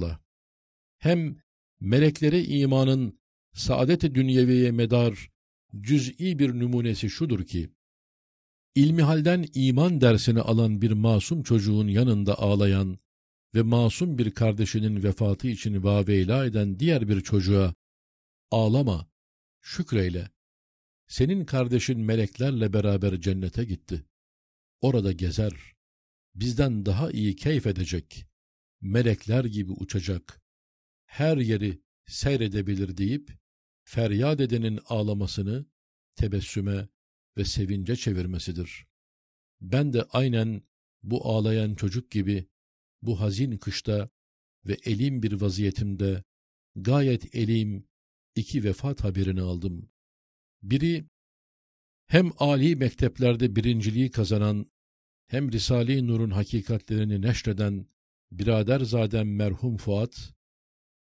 inşallah. Hem meleklere imanın saadet-i dünyeviye medar cüz'i bir numunesi şudur ki, İlmihalden iman dersini alan bir masum çocuğun yanında ağlayan ve masum bir kardeşinin vefatı için vaveyla eden diğer bir çocuğa, ağlama, şükreyle, senin kardeşin meleklerle beraber cennete gitti. Orada gezer, bizden daha iyi keyif edecek, melekler gibi uçacak, her yeri seyredebilir deyip, feryat edenin ağlamasını tebessüme ve sevince çevirmesidir. Ben de aynen bu ağlayan çocuk gibi bu hazin kışta ve elim bir vaziyetimde gayet elim iki vefat haberini aldım. Biri hem âli mekteplerde birinciliği kazanan hem Risale-i Nur'un hakikatlerini neşreden biraderzadem merhum Fuat,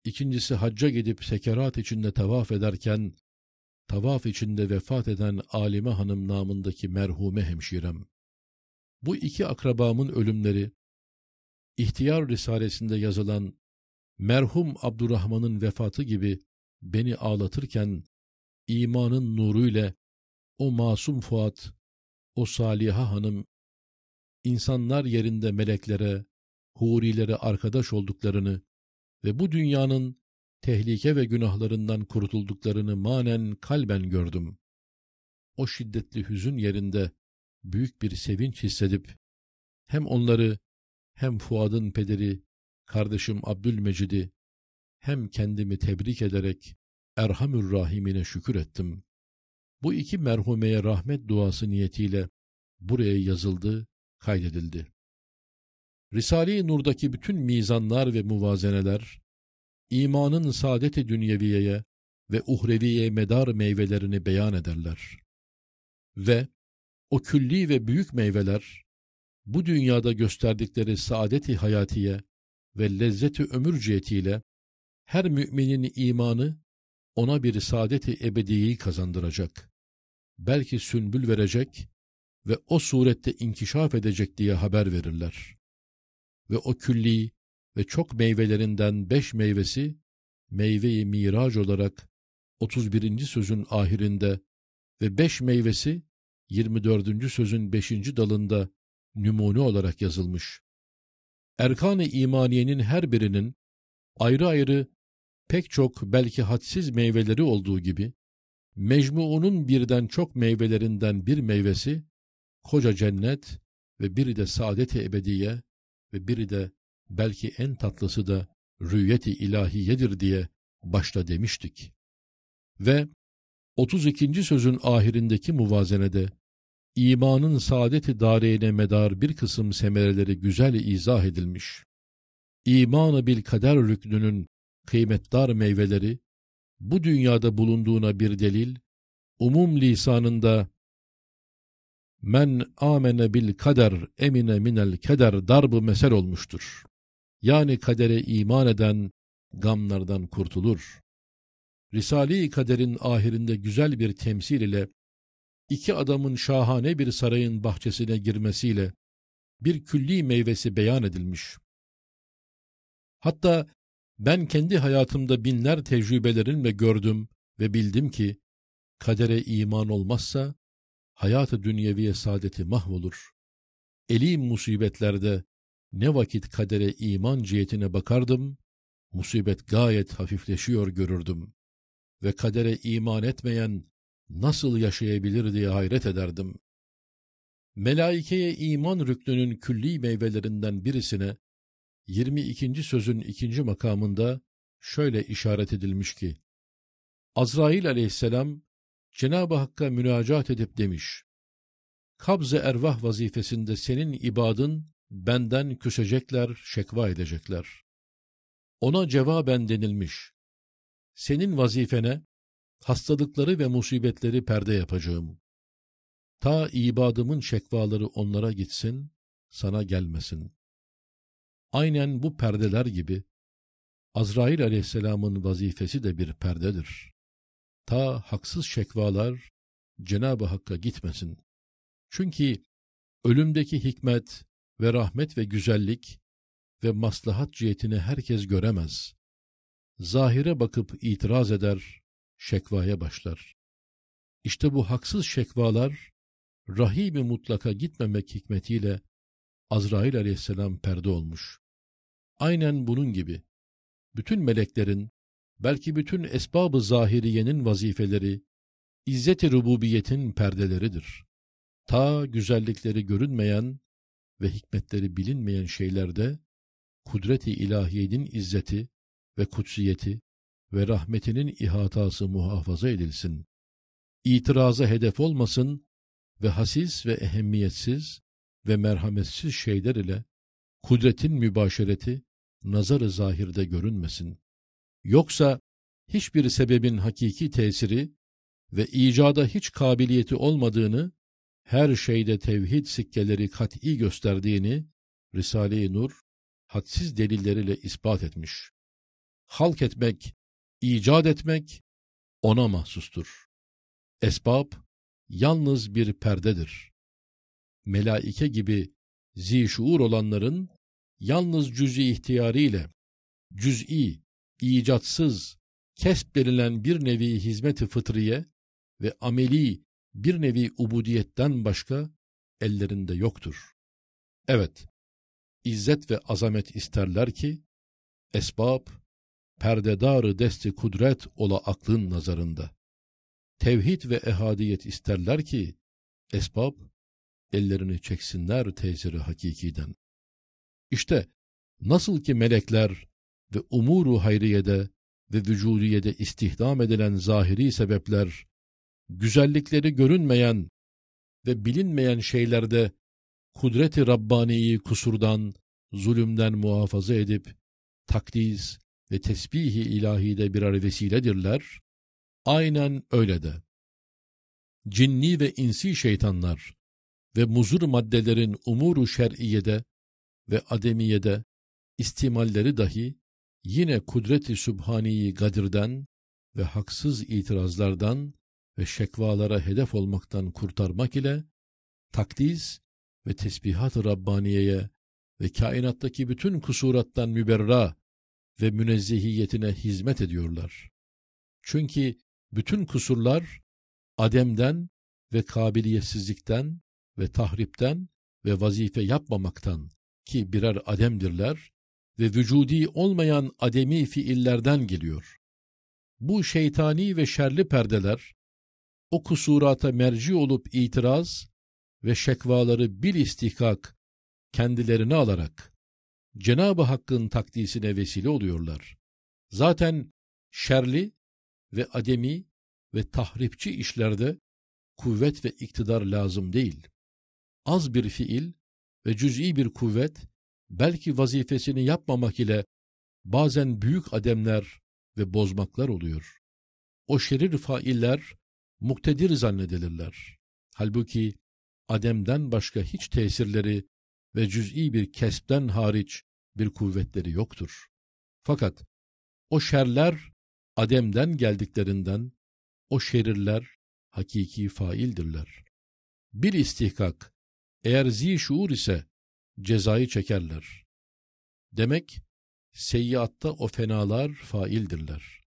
ikincisi hacca gidip sekerat içinde tavaf ederken tavaf içinde vefat eden Alime Hanım namındaki merhume hemşirem. Bu iki akrabamın ölümleri, İhtiyar Risalesinde yazılan merhum Abdurrahman'ın vefatı gibi beni ağlatırken, imanın nuruyla o masum Fuat, o Saliha Hanım, insanlar yerinde meleklere, hurilere arkadaş olduklarını ve bu dünyanın tehlike ve günahlarından kurtulduklarını manen kalben gördüm. O şiddetli hüzün yerinde büyük bir sevinç hissedip hem onları hem Fuad'ın pederi kardeşim Abdülmecid'i hem kendimi tebrik ederek Erhamür Rahim'ine şükür ettim. Bu iki merhumeye rahmet duası niyetiyle buraya yazıldı, kaydedildi. Risale-i Nur'daki bütün mizanlar ve muvazeneler, imanın saadet-i dünyeviyeye ve uhreviye medar meyvelerini beyan ederler. Ve o külli ve büyük meyveler, bu dünyada gösterdikleri saadet-i hayatiye ve lezzet-i ömür cihetiyle her müminin imanı ona bir saadet-i ebediyeyi kazandıracak. Belki sünbül verecek ve o surette inkişaf edecek diye haber verirler. Ve o külli ve çok meyvelerinden beş meyvesi meyve-i mirac olarak 31. sözün ahirinde ve beş meyvesi 24. sözün beşinci dalında numune olarak yazılmış. Erkan-ı imaniyenin her birinin ayrı ayrı pek çok belki hadsiz meyveleri olduğu gibi, mecmuunun birden çok meyvelerinden bir meyvesi, koca cennet ve biri de saadet-i ebediye ve biri de belki en tatlısı da rüyeti ilahiyedir diye başta demiştik. Ve 32. sözün ahirindeki muvazenede imanın saadeti dareyne medar bir kısım semereleri güzel izah edilmiş. İmanı bil kader rüknünün kıymetdar meyveleri bu dünyada bulunduğuna bir delil, umum lisanında men amene bil kader emine minel keder darbı mesel olmuştur. Yani kadere iman eden gamlardan kurtulur. Risale-i Kader'in ahirinde güzel bir temsil ile iki adamın şahane bir sarayın bahçesine girmesiyle bir külli meyvesi beyan edilmiş. Hatta ben kendi hayatımda binler tecrübelerimle gördüm ve bildim ki kadere iman olmazsa hayat-ı dünyeviye saadeti mahvolur. Elim musibetlerde ne vakit kadere iman cihetine bakardım, musibet gayet hafifleşiyor görürdüm ve kadere iman etmeyen nasıl yaşayabilir diye hayret ederdim. Melaikeye iman rüknünün külli meyvelerinden birisine 22. sözün ikinci makamında şöyle işaret edilmiş ki, Azrail aleyhisselam Cenab-ı Hakk'a münacat edip demiş, Kabz-ı ervah vazifesinde senin ibadın benden küsecekler, şekva edecekler. Ona cevaben denilmiş, senin vazifene hastalıkları ve musibetleri perde yapacağım. Ta ibadımın şekvaları onlara gitsin, sana gelmesin. Aynen bu perdeler gibi Azrail aleyhisselamın vazifesi de bir perdedir. Ta haksız şekvalar Cenab-ı Hakk'a gitmesin. Çünkü ölümdeki hikmet ve rahmet ve güzellik ve maslahat cihetini herkes göremez. Zahire bakıp itiraz eder, şekvaya başlar. İşte bu haksız şekvalar, rahim mutlaka gitmemek hikmetiyle Azrail aleyhisselam perde olmuş. Aynen bunun gibi, bütün meleklerin, belki bütün esbab-ı zahiriyenin vazifeleri, İzzet-i rububiyetin perdeleridir. Ta güzellikleri görünmeyen ve hikmetleri bilinmeyen şeylerde, kudret-i ilahiyenin izzeti ve kutsiyeti ve rahmetinin ihatası muhafaza edilsin. İtiraza hedef olmasın ve hasis ve ehemmiyetsiz ve merhametsiz şeyler ile kudretin mübaşereti nazarı zahirde görünmesin. Yoksa hiçbir sebebin hakiki tesiri ve icada hiç kabiliyeti olmadığını, her şeyde tevhid sikkeleri kat'i gösterdiğini Risale-i Nur hadsiz delilleriyle ispat etmiş. Halk etmek, icat etmek ona mahsustur. Esbab yalnız bir perdedir. Melaike gibi zişuur olanların yalnız cüz'i ihtiyariyle, cüz'i, icatsız, kesb denilen bir nevi hizmet-i fıtriye ve ameli bir nevi ubudiyetten başka ellerinde yoktur. Evet, izzet ve azamet isterler ki, esbab, perdedarı desti kudret ola aklın nazarında. Tevhid ve ehadiyet isterler ki, esbab, ellerini çeksinler tesiri hakikiden. İşte nasıl ki melekler ve umuru hayriyede ve vücudiyede istihdam edilen zahiri sebepler, güzellikleri görünmeyen ve bilinmeyen şeylerde kudreti Rabbani'yi kusurdan, zulümden muhafaza edip, takdis ve tesbihi ilahide birer vesiledirler, aynen öyle de. Cinni ve insi şeytanlar ve muzur maddelerin umuru şer'iyede ve ademiyede istimalleri dahi yine kudreti sübhaniyi gadirden ve haksız itirazlardan ve şekvalara hedef olmaktan kurtarmak ile takdis ve tesbihat-ı Rabbaniye'ye ve kainattaki bütün kusurattan müberra ve münezzehiyetine hizmet ediyorlar. Çünkü bütün kusurlar Adem'den ve kabiliyetsizlikten ve tahripten ve vazife yapmamaktan ki birer ademdirler ve vücudi olmayan ademi fiillerden geliyor. Bu şeytani ve şerli perdeler, o kusurata merci olup itiraz ve şekvaları bil istihkak kendilerine alarak Cenab-ı Hakk'ın takdisine vesile oluyorlar. Zaten şerli ve ademi ve tahripçi işlerde kuvvet ve iktidar lazım değil. Az bir fiil ve cüz'i bir kuvvet belki vazifesini yapmamak ile bazen büyük ademler ve bozmaklar oluyor. O şerir failler muktedir zannedilirler. Halbuki ademden başka hiç tesirleri ve cüz'i bir kespten hariç bir kuvvetleri yoktur. Fakat o şerler ademden geldiklerinden o şerirler hakiki faildirler. Bir istihkak eğer zi şuur ise cezayı çekerler. Demek seyyiatta o fenalar faildirler.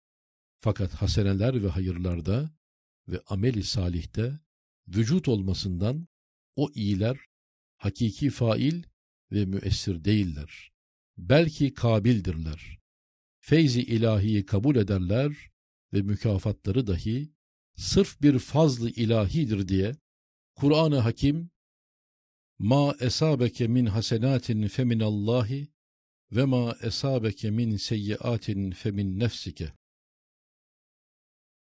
Fakat haseneler ve hayırlarda ve ameli salihte vücut olmasından o iyiler hakiki fail ve müessir değiller. Belki kabildirler. Feyzi ilahiyi kabul ederler ve mükafatları dahi sırf bir fazlı ilahidir diye Kur'an-ı Hakim Ma esabeke min hasenatin feminallahi ve ma esabeke min seyyiatin femin nefsike